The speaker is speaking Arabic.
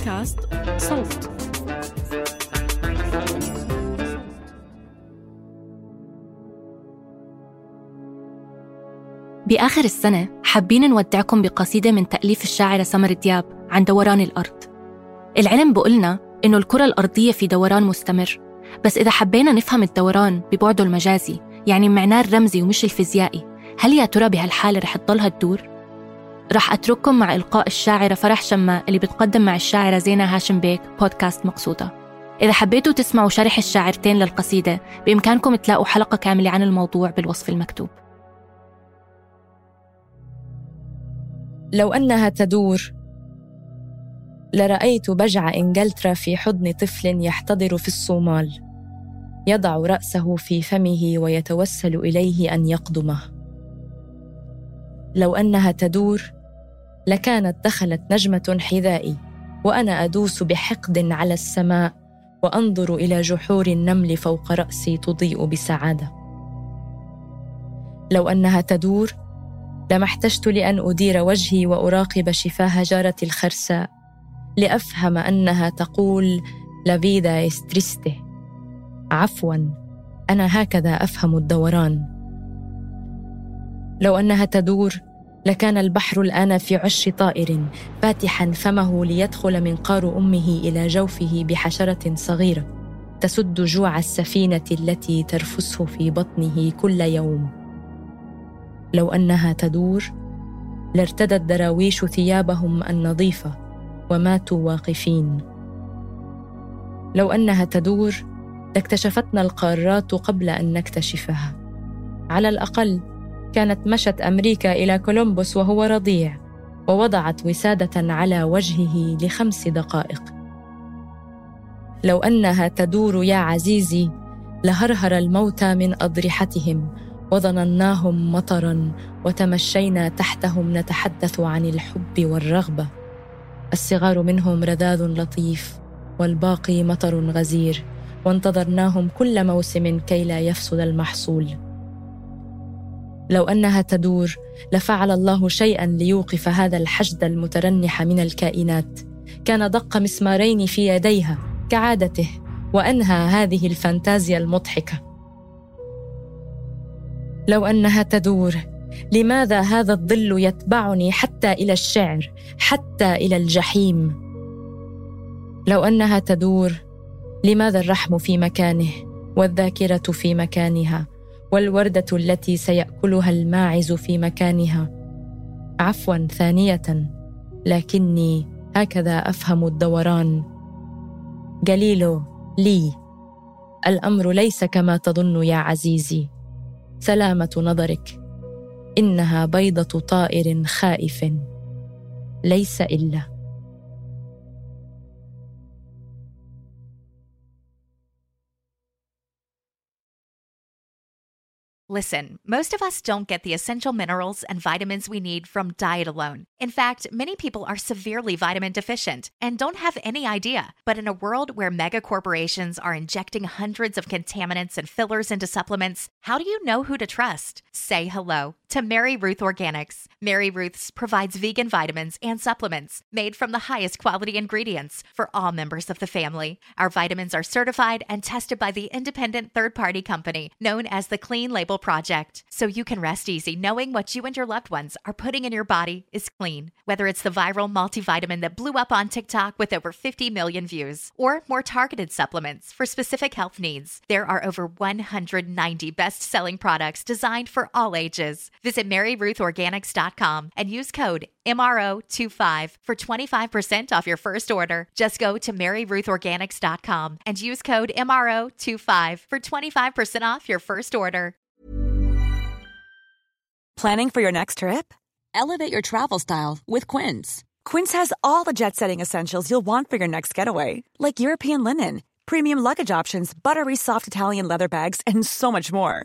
بودكاست صوت بآخر السنة حابين نودعكم بقصيدة من تأليف الشاعرة سمر دياب عن دوران الأرض العلم بقولنا إنه الكرة الأرضية في دوران مستمر بس إذا حبينا نفهم الدوران ببعده المجازي يعني معناه الرمزي ومش الفيزيائي هل يا ترى بهالحالة رح تضلها تدور؟ رح أترككم مع إلقاء الشاعرة فرح شماء اللي بتقدم مع الشاعرة زينة هاشم بيك بودكاست مقصودة. إذا حبيتوا تسمعوا شرح الشاعرتين للقصيدة بإمكانكم تلاقوا حلقة كاملة عن الموضوع بالوصف المكتوب. لو أنها تدور لرأيت بجع إنجلترا في حضن طفل يحتضر في الصومال. يضع رأسه في فمه ويتوسل إليه أن يقدمه. لو أنها تدور لكانت دخلت نجمة حذائي وأنا أدوس بحقد على السماء وأنظر إلى جحور النمل فوق رأسي تضيء بسعادة. لو أنها تدور لما احتجت لأن أدير وجهي وأراقب شفاه جارتي الخرساء لأفهم أنها تقول لافيدا استريسته عفوا أنا هكذا أفهم الدوران. لو أنها تدور لكان البحر الآن في عش طائر فاتحا فمه ليدخل منقار أمه إلى جوفه بحشرة صغيرة تسد جوع السفينة التي ترفسه في بطنه كل يوم. لو أنها تدور لارتدت دراويش ثيابهم النظيفة وماتوا واقفين. لو أنها تدور لاكتشفتنا القارات قبل أن نكتشفها. على الأقل كانت مشت أمريكا إلى كولومبوس وهو رضيع ووضعت وسادة على وجهه لخمس دقائق. لو أنها تدور يا عزيزي لهرهر الموتى من أضرحتهم وظنناهم مطرا وتمشينا تحتهم نتحدث عن الحب والرغبة. الصغار منهم رذاذ لطيف والباقي مطر غزير وانتظرناهم كل موسم كي لا يفسد المحصول. لو أنها تدور لفعل الله شيئا ليوقف هذا الحشد المترنح من الكائنات. كان دق مسمارين في يديها كعادته وأنهى هذه الفانتازيا المضحكة. لو أنها تدور لماذا هذا الظل يتبعني حتى إلى الشعر حتى إلى الجحيم؟ لو أنها تدور لماذا الرحم في مكانه والذاكرة في مكانها؟ والوردة التي سيأكلها الماعز في مكانها. عفوا ثانية لكني هكذا أفهم الدوران. جليلو لي الأمر ليس كما تظن يا عزيزي. سلامة نظرك إنها بيضة طائر خائف. ليس إلا. Listen, most of us don't get the essential minerals and vitamins we need from diet alone. In fact, many people are severely vitamin deficient and don't have any idea. But in a world where mega corporations are injecting hundreds of contaminants and fillers into supplements, how do you know who to trust? Say hello to Mary Ruth Organics. Mary Ruth's provides vegan vitamins and supplements made from the highest quality ingredients for all members of the family. Our vitamins are certified and tested by the independent third party company known as the Clean Label Project, so you can rest easy knowing what you and your loved ones are putting in your body is clean. Whether it's the viral multivitamin that blew up on TikTok with over 50 million views, or more targeted supplements for specific health needs, there are over 190 best selling products designed for all ages. Visit MaryRuthOrganics.com and use code MRO25 for 25% off your first order. Just go to MaryRuthOrganics.com and use code MRO25 for 25% off your first order. Planning for your next trip? Elevate your travel style with Quince. Quince has all the jet setting essentials you'll want for your next getaway, like European linen, premium luggage options, buttery soft Italian leather bags, and so much more.